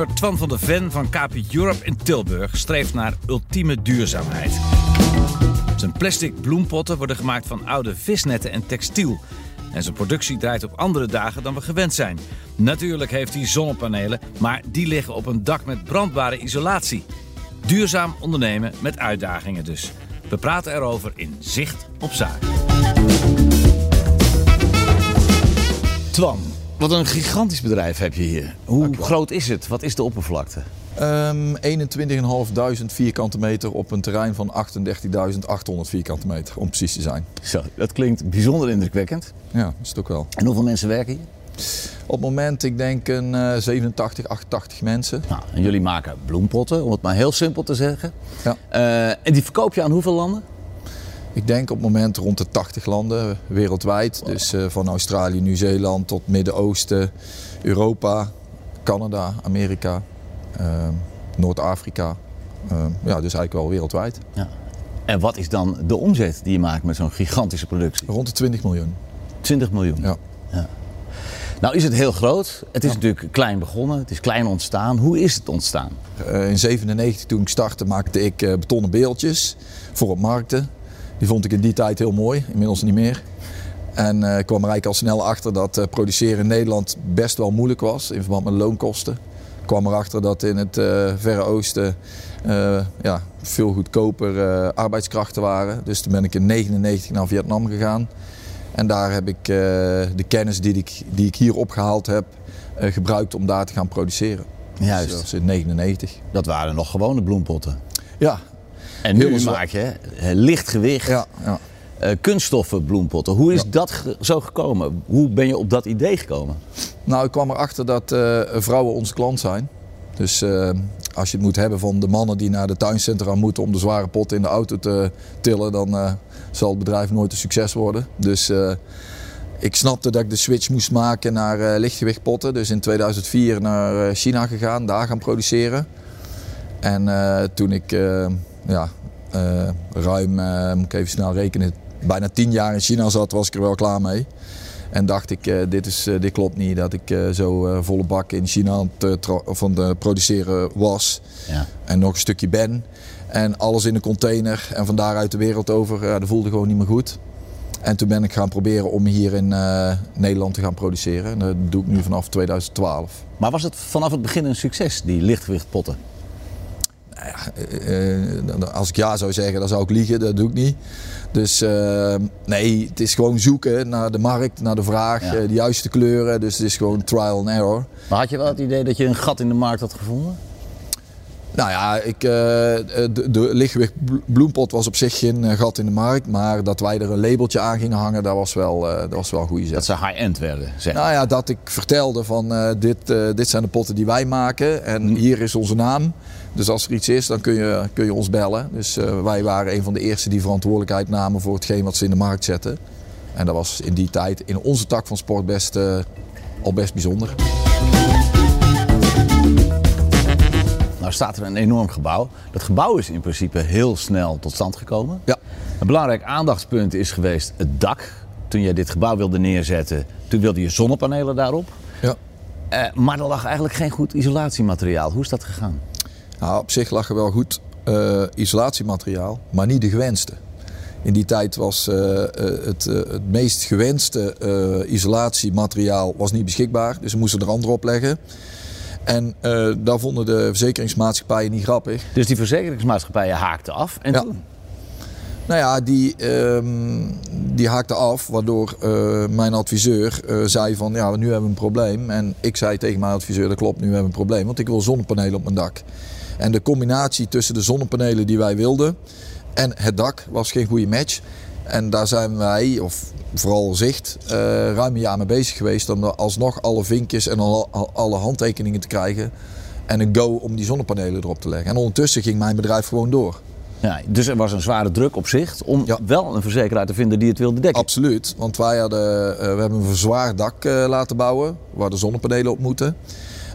Ondernemer Twan van der Ven van KP Europe in Tilburg streeft naar ultieme duurzaamheid. Zijn plastic bloempotten worden gemaakt van oude visnetten en textiel. En zijn productie draait op andere dagen dan we gewend zijn. Natuurlijk heeft hij zonnepanelen, maar die liggen op een dak met brandbare isolatie. Duurzaam ondernemen met uitdagingen dus. We praten erover in Zicht op Zaken. Twan, wat een gigantisch bedrijf heb je hier. Hoe groot is het? Wat is de oppervlakte? Um, 21.500 vierkante meter op een terrein van 38.800 vierkante meter, om precies te zijn. Zo, dat klinkt bijzonder indrukwekkend. Ja, dat is het ook wel. En hoeveel mensen werken hier? Op het moment, ik denk een uh, 87, 88 mensen. Nou, en jullie maken bloempotten, om het maar heel simpel te zeggen. Ja. Uh, en die verkoop je aan hoeveel landen? Ik denk op het moment rond de 80 landen wereldwijd. Dus uh, van Australië, Nieuw-Zeeland tot Midden-Oosten, Europa, Canada, Amerika, uh, Noord-Afrika. Uh, ja, dus eigenlijk wel wereldwijd. Ja. En wat is dan de omzet die je maakt met zo'n gigantische productie? Rond de 20 miljoen. 20 miljoen? Ja. ja. Nou is het heel groot. Het is ja. natuurlijk klein begonnen. Het is klein ontstaan. Hoe is het ontstaan? Uh, in 97 toen ik startte maakte ik uh, betonnen beeldjes voor op markten. Die vond ik in die tijd heel mooi, inmiddels niet meer. En uh, ik kwam er eigenlijk al snel achter dat uh, produceren in Nederland best wel moeilijk was in verband met loonkosten. Ik kwam erachter dat in het uh, Verre Oosten ja, veel goedkoper arbeidskrachten waren. Dus toen ben ik in 1999 naar Vietnam gegaan. En daar heb ik de kennis die ik, die ik hier opgehaald heb gebruikt om daar te gaan produceren. Juist. Dus dat in 99. Dat waren nog gewone bloempotten. Ja, en nu Heel maak je licht gewicht, ja, ja. Uh, kunststoffen bloempotten. Hoe is ja. dat ge zo gekomen? Hoe ben je op dat idee gekomen? Nou, ik kwam erachter dat uh, vrouwen onze klant zijn. Dus uh, als je het moet hebben van de mannen die naar de tuincentra moeten om de zware potten in de auto te tillen, dan zal het bedrijf nooit een succes worden. Dus ik snapte dat ik de switch moest maken naar lichtgewichtpotten. Dus in 2004 naar China gegaan, daar gaan produceren. En toen ik ja, uh, ruim, uh, moet ik even snel rekenen, bijna tien jaar in China zat, was ik er wel klaar mee. En dacht ik, uh, dit, is, dit klopt niet dat ik zo volle bak in China aan het van de produceren was. Ja. En nog een stukje ben. En alles in een container en van daaruit de wereld over, ja, dat voelde gewoon niet meer goed. En toen ben ik gaan proberen om hier in Nederland te gaan produceren. En dat doe ik nu vanaf 2012. Maar was het vanaf het begin een succes, die lichtgewichtpotten? Uh, als ik ja zou zeggen, dan zou ik liegen. Dat doe ik niet. Dus uh, nee, het is gewoon zoeken naar de markt, naar de vraag, ja. de juiste kleuren. Dus het is gewoon trial and error. Maar had je wel het idee dat je een gat in de markt had gevonden? Nou ja, ik, de, de lichtgewicht bloempot was op zich geen gat in de markt. Maar dat wij er een labeltje aan gingen hangen, dat was wel, dat was wel een goede zet. Dat ze high-end werden, zeg Nou ja, dat ik vertelde van dit, dit zijn de potten die wij maken. En hm. hier is onze naam. Dus als er iets is, dan kun je, kun je ons bellen. Dus uh, wij waren een van de eerste die verantwoordelijkheid namen voor hetgeen wat ze in de markt zetten. En dat was in die tijd in onze tak van sport best, al best bijzonder. Nou staat er een enorm gebouw. Dat gebouw is in principe heel snel tot stand gekomen. Ja. Een belangrijk aandachtspunt is geweest het dak. Toen je dit gebouw wilde neerzetten, toen wilde je zonnepanelen daarop. Ja. Uh, maar er lag eigenlijk geen goed isolatiemateriaal. Hoe is dat gegaan? Nou, op zich lag er wel goed uh, isolatiemateriaal, maar niet de gewenste. In die tijd was uh, het, het, meest gewenste isolatiemateriaal was niet beschikbaar. Dus we moesten er andere op leggen. En daar vonden de verzekeringsmaatschappijen niet grappig. Dus die verzekeringsmaatschappijen haakten af en ja. toen? Nou ja, die, um, die haakte af, waardoor uh, mijn adviseur uh, zei van ja, nu hebben we een probleem. En ik zei tegen mijn adviseur, dat klopt, nu hebben we een probleem, want ik wil zonnepanelen op mijn dak. En de combinatie tussen de zonnepanelen die wij wilden en het dak was geen goede match. En daar zijn wij, of vooral Zicht, uh, ruim een jaar mee bezig geweest om alsnog alle vinkjes en al, alle handtekeningen te krijgen. En een go om die zonnepanelen erop te leggen. En ondertussen ging mijn bedrijf gewoon door. Ja, dus er was een zware druk op zich om ja. wel een verzekeraar te vinden die het wilde dekken. Absoluut, want wij hadden, uh, we hebben een verzwaard dak uh, laten bouwen waar de zonnepanelen op moeten.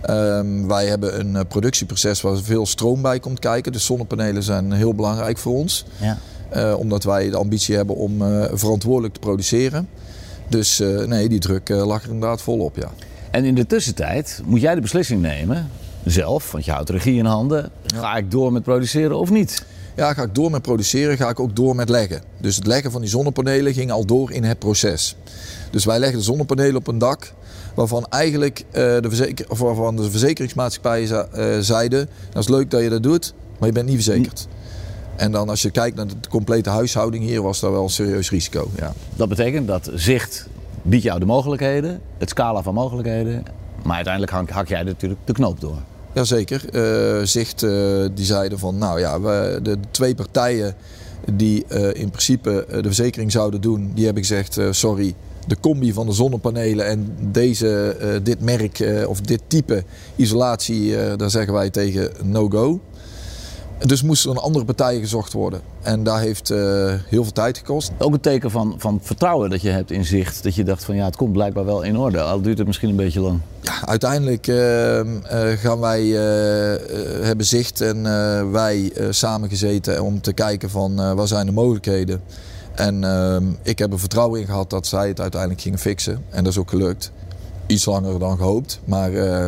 Um, wij hebben een productieproces waar veel stroom bij komt kijken. Dus zonnepanelen zijn heel belangrijk voor ons. Ja. Uh, omdat wij de ambitie hebben om uh, verantwoordelijk te produceren. Dus nee, die druk lag er inderdaad volop, ja. En in de tussentijd moet jij de beslissing nemen. zelf, want je houdt regie in handen. Ga ik door met produceren of niet? Ja, ga ik door met produceren, ga ik ook door met leggen. Dus het leggen van die zonnepanelen ging al door in het proces. Dus wij leggen de zonnepanelen op een dak waarvan eigenlijk uh, de, verzeker, waarvan de verzekeringsmaatschappijen zeiden... dat is leuk dat je dat doet, maar je bent niet verzekerd. En dan als je kijkt naar de complete huishouding hier, was dat wel een serieus risico. Ja. Dat betekent dat zicht biedt jou de mogelijkheden, het scala van mogelijkheden. Maar uiteindelijk hak, jij natuurlijk de knoop door. Jazeker. Uh, Zicht uh, die zeiden van, nou ja, we, de, twee partijen die uh, in principe de verzekering zouden doen, die hebben gezegd, sorry, de combi van de zonnepanelen en deze, dit merk of dit type isolatie, daar zeggen wij tegen no-go. Dus moest er een andere partij gezocht worden. En daar heeft uh, heel veel tijd gekost. Ook een teken van, van vertrouwen dat je hebt in zicht. Dat je dacht van ja, het komt blijkbaar wel in orde. Al duurt het misschien een beetje lang. Ja, uiteindelijk uh, uh, gaan wij, hebben zicht en wij samengezeten om te kijken van wat zijn de mogelijkheden. En ehm, ik heb er vertrouwen in gehad dat zij het uiteindelijk gingen fixen. En dat is ook gelukt iets langer dan gehoopt. Maar uh,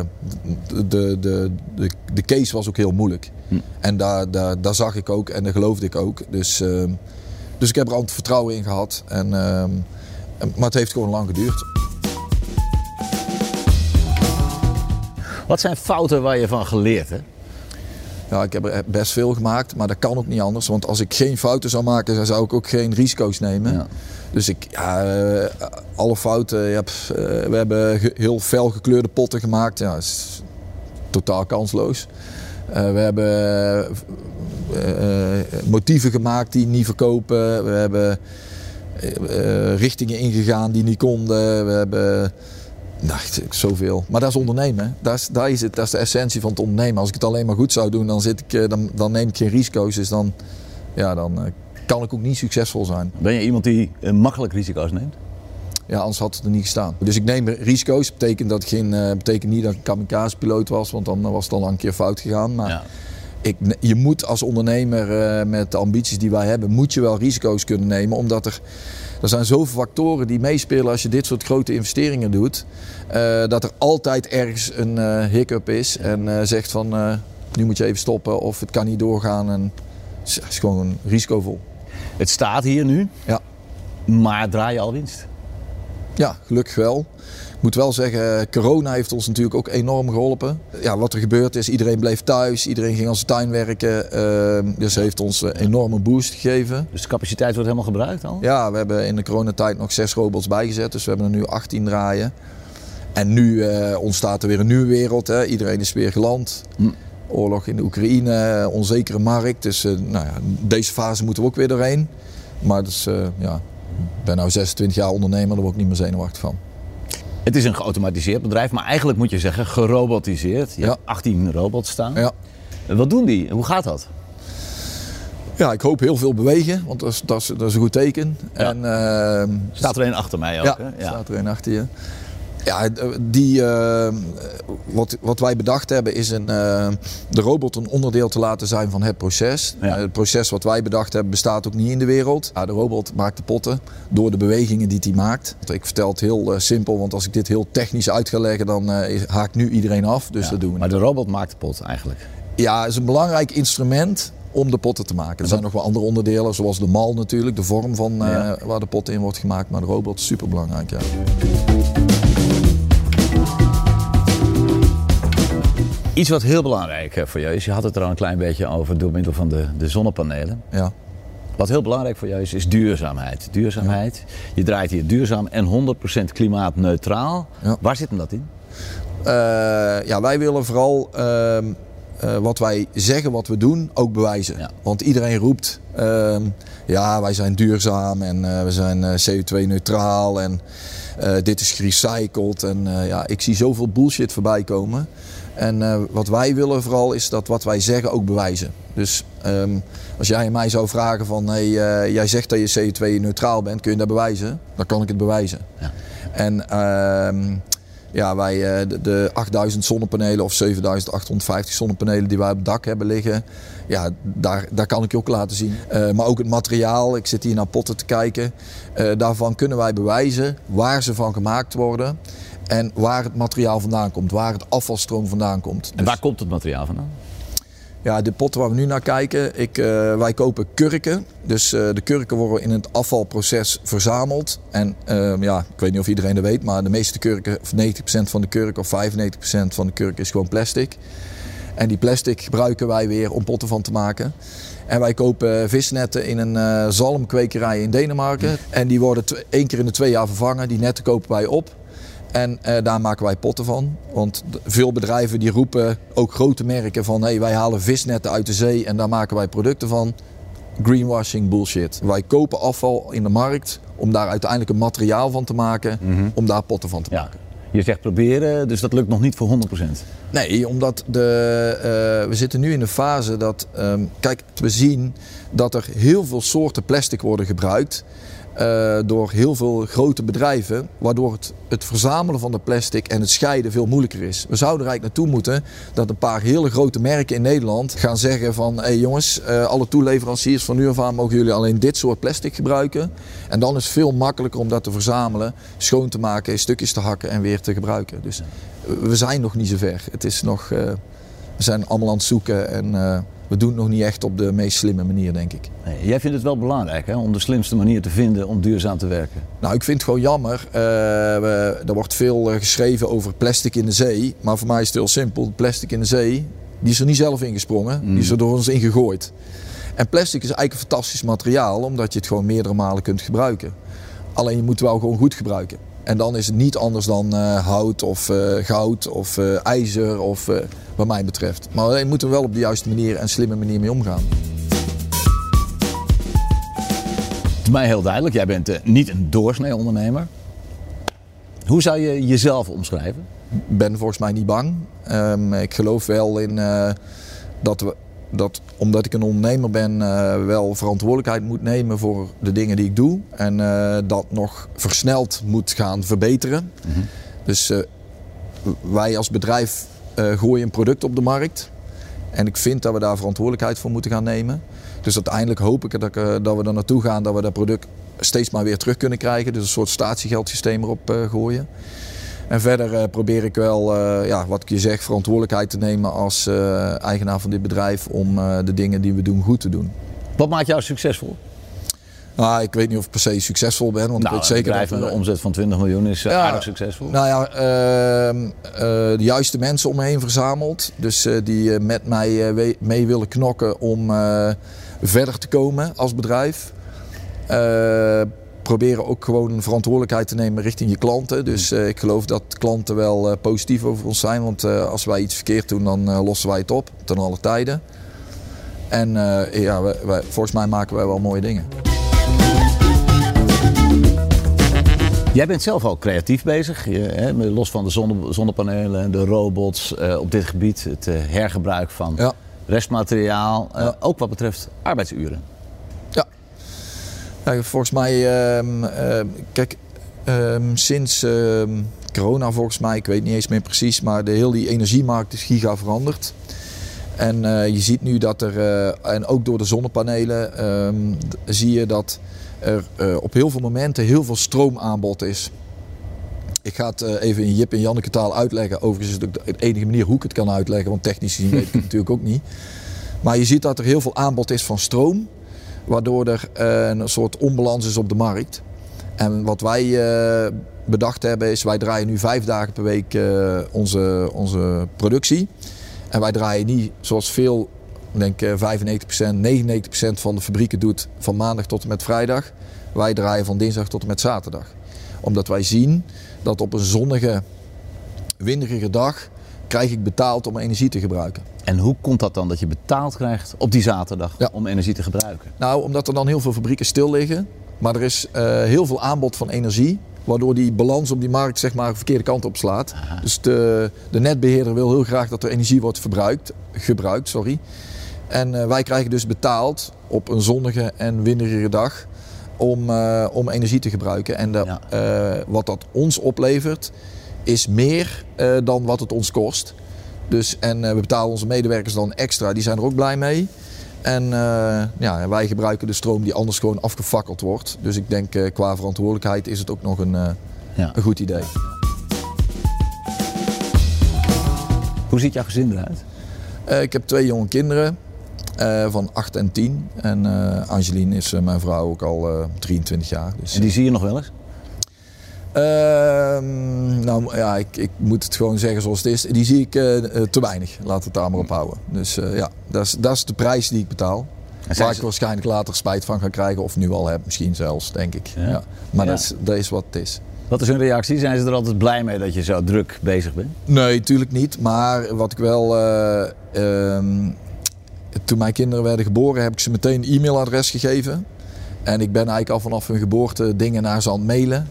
de, de, de, de case was ook heel moeilijk. Hm. En daar, daar, daar zag ik ook en daar geloofde ik ook. Dus, uh, dus ik heb er altijd vertrouwen in gehad. En, uh, maar het heeft gewoon lang geduurd. Wat zijn fouten waar je van geleerd hebt? Ja, ik heb er best veel gemaakt, maar dat kan ook niet anders. Want als ik geen fouten zou maken, dan zou ik ook geen risico's nemen. Ja. Dus ik, ja, eh, alle fouten. Uh, we hebben heel fel gekleurde potten gemaakt. Ja, is totaal kansloos. Uh, we hebben motieven gemaakt die niet verkopen. We hebben richtingen ingegaan die niet konden. We hebben nou, zoveel. Maar dat is ondernemen. Dat is, dat, is het, dat is de essentie van het ondernemen. Als ik het alleen maar goed zou doen, dan, zit ik, dan, dan neem ik geen risico's. Dus dan, ja, dan kan ik ook niet succesvol zijn. Ben je iemand die uh, makkelijk risico's neemt? Ja, anders had het er niet gestaan. Dus ik neem risico's. Dat betekent, dat geen, uh, betekent niet dat ik een kamikaze-piloot was, want dan was het al een keer fout gegaan. Maar ja. ik, je moet als ondernemer uh, met de ambities die wij hebben, moet je wel risico's kunnen nemen. Omdat er, er zijn zoveel factoren die meespelen als je dit soort grote investeringen doet. dat er altijd ergens een hiccup is en zegt van nu moet je even stoppen of het kan niet doorgaan. En, het is gewoon risicovol. Het staat hier nu, ja. maar draai je al winst? Ja, gelukkig wel. Ik moet wel zeggen, corona heeft ons natuurlijk ook enorm geholpen. Ja, wat er gebeurd is, iedereen bleef thuis, iedereen ging als tuin werken. Uh, dus heeft ons een enorme boost gegeven. Dus de capaciteit wordt helemaal gebruikt al? Ja, we hebben in de coronatijd nog zes robots bijgezet, dus we hebben er nu 18 draaien. En nu uh, ontstaat er weer een nieuwe wereld. Hè. Iedereen is weer geland. Hm oorlog in de Oekraïne, onzekere markt. Dus uh, nou ja, deze fase moeten we ook weer doorheen. Maar dus, ja, ik ben nu 26 jaar ondernemer, daar word ik niet meer zenuwachtig van. Het is een geautomatiseerd bedrijf, maar eigenlijk moet je zeggen gerobotiseerd. Je ja. hebt 18 robots staan. Ja. Wat doen die? Hoe gaat dat? Ja, ik hoop heel veel bewegen, want dat is, dat is, dat is een goed teken. Ja. En, uh, staat er een achter mij ook, ja, hè? Ja, staat er een achter je. Ja, die, uh, wat, wat wij bedacht hebben is een, uh, de robot een onderdeel te laten zijn van het proces. Ja. Uh, het proces wat wij bedacht hebben bestaat ook niet in de wereld. De robot maakt de potten door de bewegingen die hij maakt. Ik vertel het heel simpel, want als ik dit heel technisch uit ga leggen dan haakt nu iedereen af. Dus ja, dat doen we Maar de robot maakt de pot eigenlijk? Ja, het is een belangrijk instrument om de potten te maken. Er zijn nog wel andere onderdelen, zoals de mal natuurlijk, de vorm van ja. waar de pot in wordt gemaakt. Maar de robot is super belangrijk. Ja. Iets wat heel belangrijk eh, voor jou is, je had het er al een klein beetje over door middel van de, de zonnepanelen. Ja. Wat heel belangrijk voor jou is, is duurzaamheid. Duurzaamheid. Je draait hier duurzaam en 100% klimaatneutraal. Ja. Waar zit hem dat in? Uh, ja, wij willen vooral uh, uh, wat wij zeggen, wat we doen, ook bewijzen. Ja. Want iedereen roept, ehm, ja, wij zijn duurzaam en we zijn CO2-neutraal en dit is gerecycled. En ja, ik zie zoveel bullshit voorbij komen. En uh, wat wij willen vooral is dat wat wij zeggen ook bewijzen. Dus um, als jij mij zou vragen van hey, uh, jij zegt dat je CO2-neutraal bent, kun je dat bewijzen? Dan kan ik het bewijzen. Ja. En uh, ja, wij, uh, de, de 8000 zonnepanelen of 7850 zonnepanelen die wij op het dak hebben liggen, ja, daar, daar kan ik je ook laten zien. maar ook het materiaal, ik zit hier naar potten te kijken, daarvan kunnen wij bewijzen waar ze van gemaakt worden. En waar het materiaal vandaan komt, waar het afvalstroom vandaan komt. En Dus- waar komt het materiaal vandaan? ja, de potten waar we nu naar kijken, ik, eh, wij kopen kurken. Dus eh, de kurken worden in het afvalproces verzameld. En ehm, ja, ik weet niet of iedereen dat weet, maar de meeste kurken, of 90% van de kurken of 95% van de kurken is gewoon plastic. En die plastic gebruiken wij weer om potten van te maken. En wij kopen visnetten in een eh, zalmkwekerij in Denemarken. En die worden één keer in de twee jaar vervangen. Die netten kopen wij op. En eh, daar maken wij potten van. Want veel bedrijven die roepen, ook grote merken, van hey, wij halen visnetten uit de zee en daar maken wij producten van. Greenwashing bullshit. Wij kopen afval in de markt om daar uiteindelijk een materiaal van te maken, om daar potten van te Ja. maken. Je zegt proberen, dus dat lukt nog niet voor 100%. Nee, omdat de, eh, we zitten nu in de fase dat, ehm, kijk, we zien dat er heel veel soorten plastic worden gebruikt eh, door heel veel grote bedrijven, waardoor het, het verzamelen van de plastic en het scheiden veel moeilijker is. We zouden er eigenlijk naartoe moeten dat een paar hele grote merken in Nederland gaan zeggen van, hé hey jongens, eh, alle toeleveranciers van nu af aan mogen jullie alleen dit soort plastic gebruiken. En dan is het veel makkelijker om dat te verzamelen, schoon te maken, in stukjes te hakken en weer te gebruiken. Dus we zijn nog niet zo ver. Het is nog, eh, we zijn allemaal aan het zoeken en eh, we doen het nog niet echt op de meest slimme manier, denk ik. Nee, jij vindt het wel belangrijk hè, om de slimste manier te vinden om duurzaam te werken. Nou, ik vind het gewoon jammer. Eh, we- er wordt veel eh, geschreven over plastic in de zee. Maar voor mij is het heel simpel. Plastic in de zee, die is er niet zelf ingesprongen. Die is er door ons ingegooid. En plastic is eigenlijk een fantastisch materiaal. Omdat je het gewoon meerdere malen kunt gebruiken. Alleen je moet het wel gewoon goed gebruiken. En dan is het niet anders dan eh, hout of eh, goud of eh, ijzer of wat mij betreft. Maar je moet er wel op de juiste manier en slimme manier mee omgaan. Het is mij heel duidelijk, jij bent niet een doorsnee ondernemer. Hoe zou je jezelf omschrijven? ben volgens mij niet bang. Ehm, ik geloof wel in dat we dat omdat ik een ondernemer ben, eh, wel verantwoordelijkheid moet nemen voor de dingen die ik doe. En eh, dat nog versneld moet gaan verbeteren. Dus eh, wij als bedrijf gooien een product op de markt. En ik vind dat we daar verantwoordelijkheid voor moeten gaan nemen. Dus uiteindelijk hoop ik dat, dat we er naartoe gaan dat we dat product steeds maar weer terug kunnen krijgen. Dus een soort statiegeldsysteem erop gooien. En verder eh, probeer ik wel, eh, ja, wat ik je zeg, verantwoordelijkheid te nemen als eh, eigenaar van dit bedrijf om de dingen die we doen goed te doen. Wat maakt jou succesvol? Nou, ik weet niet of ik per se succesvol ben, want ik weet een zeker bedrijf dat een omzet van 20 miljoen is Ja. aardig succesvol. Nou ja, ehm, eh, de juiste mensen om me heen verzameld. Dus die met mij mee willen knokken om verder te komen als bedrijf. Proberen ook gewoon verantwoordelijkheid te nemen richting je klanten. Dus eh, ik geloof dat klanten wel eh, positief over ons zijn. Want eh, als wij iets verkeerd doen, dan lossen wij het op. Ten alle tijden. En ja, wij- wij- volgens mij maken wij wel mooie dingen. Jij bent zelf al creatief bezig. Je, hè, los van de zonne, zonnepanelen, de robots op dit gebied. Het hergebruik van Ja. restmateriaal. Ja. Ook wat betreft arbeidsuren. Ja. ja volgens mij, ehm, ehm, kijk, ehm, sinds corona volgens mij, ik weet niet eens meer precies, maar de hele die energiemarkt is giga veranderd. En eh, je ziet nu dat er, eh, en ook door de zonnepanelen, zie je dat er eh, op heel veel momenten heel veel stroomaanbod is. Ik ga het even in Jip en Janneke taal uitleggen. Overigens is het ook de enige manier hoe ik het kan uitleggen, want technisch gezien weet ik het natuurlijk ook niet. Maar je ziet dat er heel veel aanbod is van stroom, waardoor er eh, een soort onbalans is op de markt. En wat wij eh, bedacht hebben is, wij draaien nu vijf dagen per week eh, onze, onze productie. En wij draaien niet zoals veel, ik denk eh, 95%, 99% van de fabrieken doet van maandag tot en met vrijdag. Wij draaien van dinsdag tot en met zaterdag. Omdat wij zien dat op een zonnige, winderige dag krijg ik betaald om energie te gebruiken. En hoe komt dat dan dat je betaald krijgt op die zaterdag Ja. om energie te gebruiken? Nou, omdat er dan heel veel fabrieken stil liggen. Maar er is eh, heel veel aanbod van energie. Waardoor die balans op die markt zeg maar de verkeerde kant op slaat. Dus de, de netbeheerder wil heel graag dat er energie wordt verbruikt, gebruikt. Sorry. En eh, wij krijgen dus betaald op een zonnige en winderige dag om, eh, om energie te gebruiken. En de, Ja. wat dat ons oplevert is meer eh, dan wat het ons kost. Dus, en eh, we betalen onze medewerkers dan extra, die zijn er ook blij mee. En eh, ja, wij gebruiken de stroom die anders gewoon afgefakkeld wordt. Dus ik denk qua verantwoordelijkheid is het ook nog een, Ja. een goed idee. Hoe ziet jouw gezin eruit? Ik heb twee jonge kinderen van 8 en 10. En Angeline is mijn vrouw ook al 23 jaar. Dus, en die zie je nog wel eens? Ehm, nou ja, ik, ik, moet het gewoon zeggen zoals het is. Die zie ik te weinig. Laat het daar maar op houden. Dus ja, dat is, dat is de prijs die ik betaal. Waar ik waarschijnlijk later spijt van ga krijgen. Of nu al heb, misschien zelfs, denk ik. Ja. Maar Dat, is, dat is wat het is. Wat is hun reactie? Zijn ze er altijd blij mee dat je zo druk bezig bent? Nee, natuurlijk niet. Maar wat ik wel. Uh, toen mijn kinderen werden geboren, heb ik ze meteen een e-mailadres gegeven. En ik ben eigenlijk al vanaf hun geboorte dingen naar ze aan het mailen.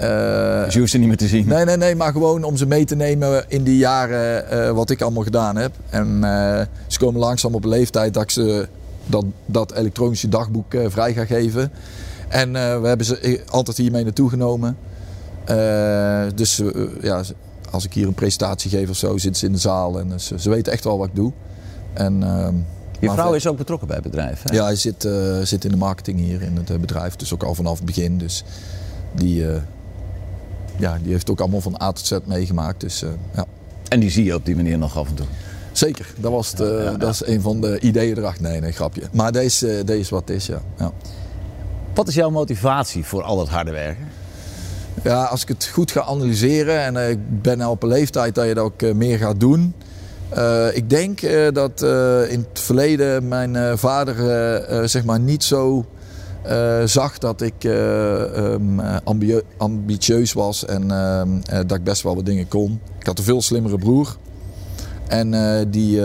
Uh, dus je hoeft ze niet meer te zien? Nee, nee, nee, maar gewoon om ze mee te nemen in die jaren uh, wat ik allemaal gedaan heb. En uh, ze komen langzaam op een leeftijd dat ik ze dat, dat elektronische dagboek vrij ga geven. En we hebben ze altijd hiermee naartoe genomen. Dus ja, als ik hier een presentatie geef of zo, zitten ze in de zaal en ze, ze weten echt wel wat ik doe. En, uh, Je vrouw is ook betrokken bij het bedrijf? Hè? Ja, hij zit, zit in de marketing hier in het bedrijf, dus ook al vanaf het begin. Dus die, ja, die heeft ook allemaal van A tot Z meegemaakt. Dus, ja. En die zie je op die manier nog af en toe? Zeker, dat, was het, ja, ja, dat is een van de ideeën erachter. Nee, nee, grapje. Maar deze, deze is wat het is, ja. Wat is jouw motivatie voor al dat harde werken? Ja, als ik het goed ga analyseren en ik ben nu op een leeftijd dat je dat ook meer gaat doen. Uh, ik denk dat in het verleden mijn vader zeg maar niet zo zag dat ik um, ambi ambitieus was en ehm, dat ik best wel wat dingen kon. Ik had een veel slimmere broer. En die,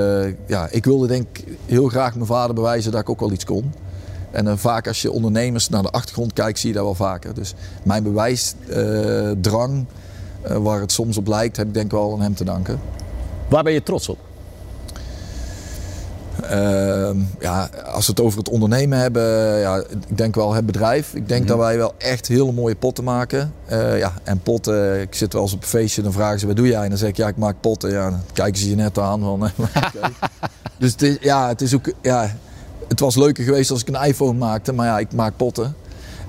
ja, ik wilde denk heel graag mijn vader bewijzen dat ik ook wel iets kon. En vaak als je ondernemers naar de achtergrond kijkt, zie je dat wel vaker. Dus mijn bewijsdrang, waar het soms op lijkt, heb ik denk wel aan hem te danken. Waar ben je trots op? Uh, ja, als we het over het ondernemen hebben, ja, ik denk wel het bedrijf. Ik denk mm -hmm. dat wij wel echt hele mooie potten maken. Uh, ja, en potten, ik zit wel eens op een feestje, dan vragen ze wat doe jij? En dan zeg ik ja, ik maak potten. Ja, dan kijken ze je net aan van. okay. dus het is, ja, het is ook, ja, het was leuker geweest als ik een iPhone maakte, maar ja, ik maak potten.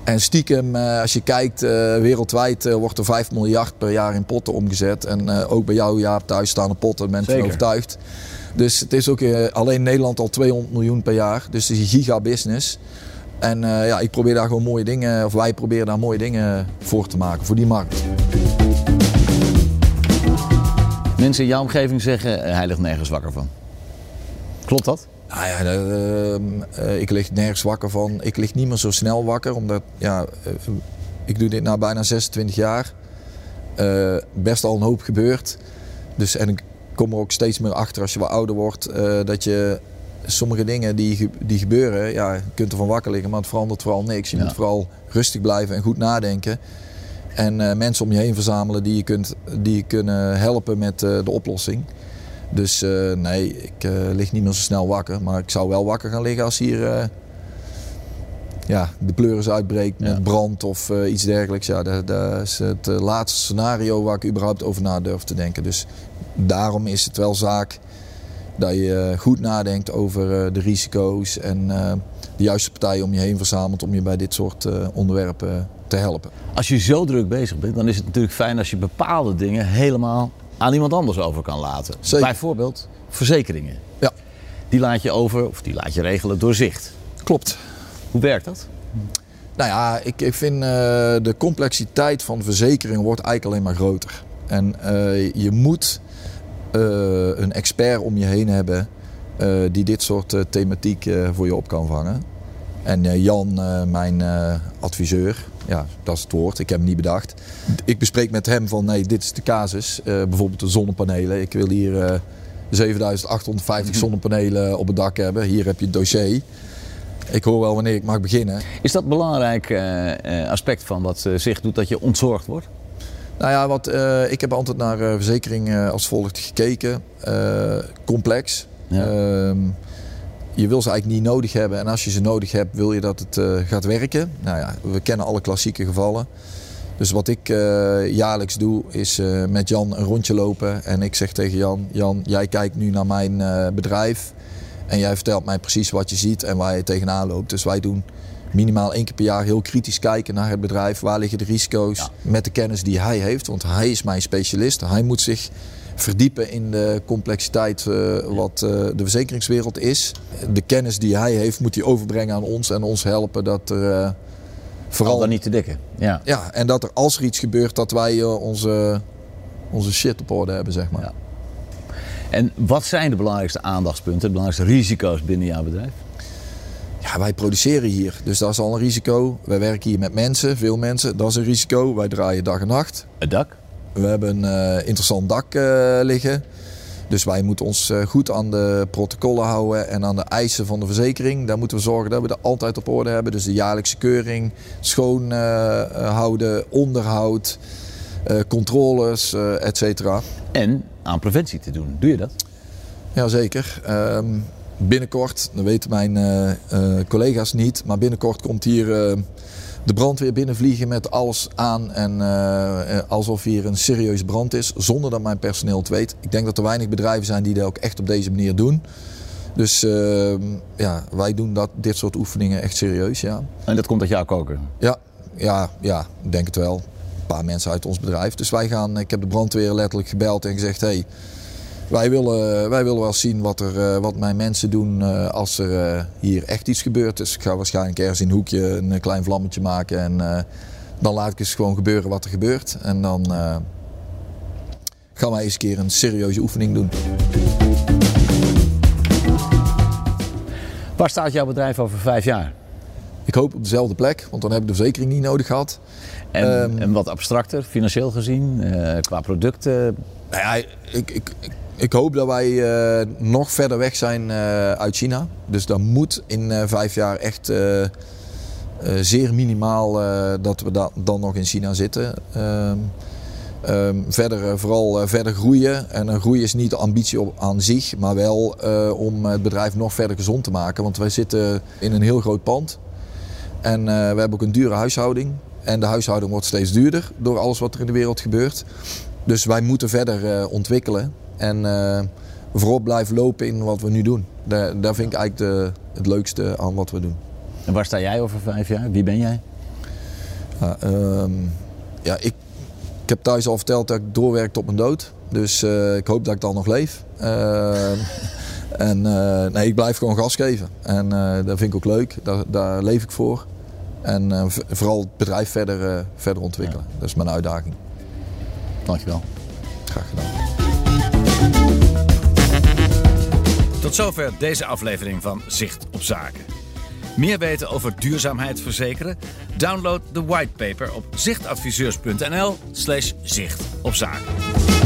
En stiekem, eh, als je kijkt, wereldwijd wordt er 5 miljard per jaar in potten omgezet. En ook bij jou, ja, thuis staan er potten, mensen zijn overtuigd. Dus het is ook alleen in Nederland al 200 miljoen per jaar. Dus het is een giga-business. En ja, ik probeer daar gewoon mooie dingen, of wij proberen daar mooie dingen voor te maken, voor die markt. Mensen in jouw omgeving zeggen, hij ligt nergens wakker van. Klopt dat? Nou ja, uh, ik lig nergens wakker van. Ik lig niet meer zo snel wakker, omdat ja, ik doe dit na bijna 26 jaar. Best al een hoop gebeurd. Dus, en ik kom er ook steeds meer achter als je wat ouder wordt, dat je sommige dingen die, die gebeuren, ja, je kunt ervan wakker liggen, maar het verandert vooral niks. Je ja. moet vooral rustig blijven en goed nadenken. En mensen om je heen verzamelen die je, kunt, die je kunnen helpen met de oplossing. Dus nee, ik lig niet meer zo snel wakker. Maar ik zou wel wakker gaan liggen als hier ja, de pleuris uitbreekt met ja. brand of iets dergelijks. Ja, dat, dat, is het laatste scenario waar ik überhaupt over na durf te denken. Dus daarom is het wel zaak dat je goed nadenkt over de risico's en de juiste partijen om je heen verzamelt om je bij dit soort onderwerpen te helpen. Als je zo druk bezig bent, dan is het natuurlijk fijn als je bepaalde dingen helemaal aan iemand anders over kan laten. Zeker. Bijvoorbeeld verzekeringen. Ja. Die laat je over, of die laat je regelen door zicht. Klopt. Hoe werkt dat? Nou ja, ik, ik vind uh, de complexiteit van verzekering wordt eigenlijk alleen maar groter. En uh, je moet uh, een expert om je heen hebben die dit soort thematiek voor je op kan vangen. En Jan, mijn adviseur, ja, dat is het woord. Ik heb hem niet bedacht. Ik bespreek met hem van nee, dit is de casus. Bijvoorbeeld de zonnepanelen. Ik wil hier uh, 7850 zonnepanelen op het dak hebben. Hier heb je het dossier. Ik hoor wel wanneer ik mag beginnen. Is dat een belangrijk aspect van wat zich doet dat je ontzorgd wordt? Nou ja, wat, ik heb altijd naar verzekering als volgt gekeken. complex. Ja. Ehm, je wil ze eigenlijk niet nodig hebben. En als je ze nodig hebt, wil je dat het uh, gaat werken. Nou ja, we kennen alle klassieke gevallen. Dus wat ik uh, jaarlijks doe, is uh, met Jan een rondje lopen. En ik zeg tegen Jan, Jan, jij kijkt nu naar mijn bedrijf. En jij vertelt mij precies wat je ziet en waar je tegenaan loopt. Dus wij doen minimaal één keer per jaar heel kritisch kijken naar het bedrijf. Waar liggen de risico's ja. met de kennis die hij heeft. Want hij is mijn specialist. Hij moet zich verdiepen in de complexiteit uh, wat uh, de verzekeringswereld is. De kennis die hij heeft, moet hij overbrengen aan ons en ons helpen dat er uh, vooral. Al dan niet te dikken. Ja. ja, en dat er als er iets gebeurt, dat wij onze, onze shit op orde hebben, zeg maar. Ja. En wat zijn de belangrijkste aandachtspunten, de belangrijkste risico's binnen jouw bedrijf? Ja, wij produceren hier, dus dat is al een risico. Wij werken hier met mensen, veel mensen, dat is een risico. Wij draaien dag en nacht. Het dak? We hebben een uh, interessant dak uh, liggen. Dus wij moeten ons uh, goed aan de protocollen houden en aan de eisen van de verzekering. Daar moeten we zorgen dat we dat altijd op orde hebben. Dus de jaarlijkse keuring, schoon houden, onderhoud, controles, et cetera. En aan preventie te doen. Doe je dat? Jazeker. Um, binnenkort, dat weten mijn uh, uh, collega's niet, maar binnenkort komt hier uh, de brandweer binnenvliegen met alles aan en alsof hier een serieuze brand is, zonder dat mijn personeel het weet. Ik denk dat er weinig bedrijven zijn die dat ook echt op deze manier doen. Dus ja, wij doen dat, dit soort oefeningen echt serieus, ja. En dat komt uit jouw koken? Ja, ja, ja, ik denk het wel. Een paar mensen uit ons bedrijf. Dus wij gaan, ik heb de brandweer letterlijk gebeld en gezegd, hey, wij willen, wij willen wel zien wat, er, eh, wat mijn mensen doen eh, als er eh, hier echt iets gebeurt. Dus ik ga waarschijnlijk ergens in een hoekje een klein vlammetje maken. En dan laat ik eens gewoon gebeuren wat er gebeurt. En dan gaan wij eens een keer een serieuze oefening doen. Waar staat jouw bedrijf over vijf jaar? Ik hoop op dezelfde plek, want dan heb ik de verzekering niet nodig gehad. En, um, en wat abstracter, financieel gezien, qua producten? Nou ja, ik, ik, ik hoop dat wij uh, nog verder weg zijn uh, uit China. Dus dat moet in uh, vijf jaar echt zeer minimaal dat we da dan nog in China zitten. Um, um, verder, vooral verder groeien. En een groei is niet de ambitie op, aan zich, maar wel om het bedrijf nog verder gezond te maken. Want wij zitten in een heel groot pand. En we hebben ook een dure huishouding. En de huishouding wordt steeds duurder door alles wat er in de wereld gebeurt. Dus wij moeten verder ontwikkelen. En uh, voorop blijven lopen in wat we nu doen. Daar, daar vind ik eigenlijk de, het leukste aan wat we doen. En waar sta jij over vijf jaar? Wie ben jij? Uh, ja, ik, ik heb thuis al verteld dat ik doorwerk tot mijn dood. Dus uh, ik hoop dat ik dan nog leef. Ehm, en uh, nee, ik blijf gewoon gas geven. En dat vind ik ook leuk. Daar, daar leef ik voor. En vooral het bedrijf verder, verder ontwikkelen. Ja. Dat is mijn uitdaging. Dankjewel. Graag gedaan. Tot zover deze aflevering van Zicht op Zaken. Meer weten over duurzaamheid verzekeren? Download de whitepaper op zichtadviseurs.nl/slash zicht op zaken.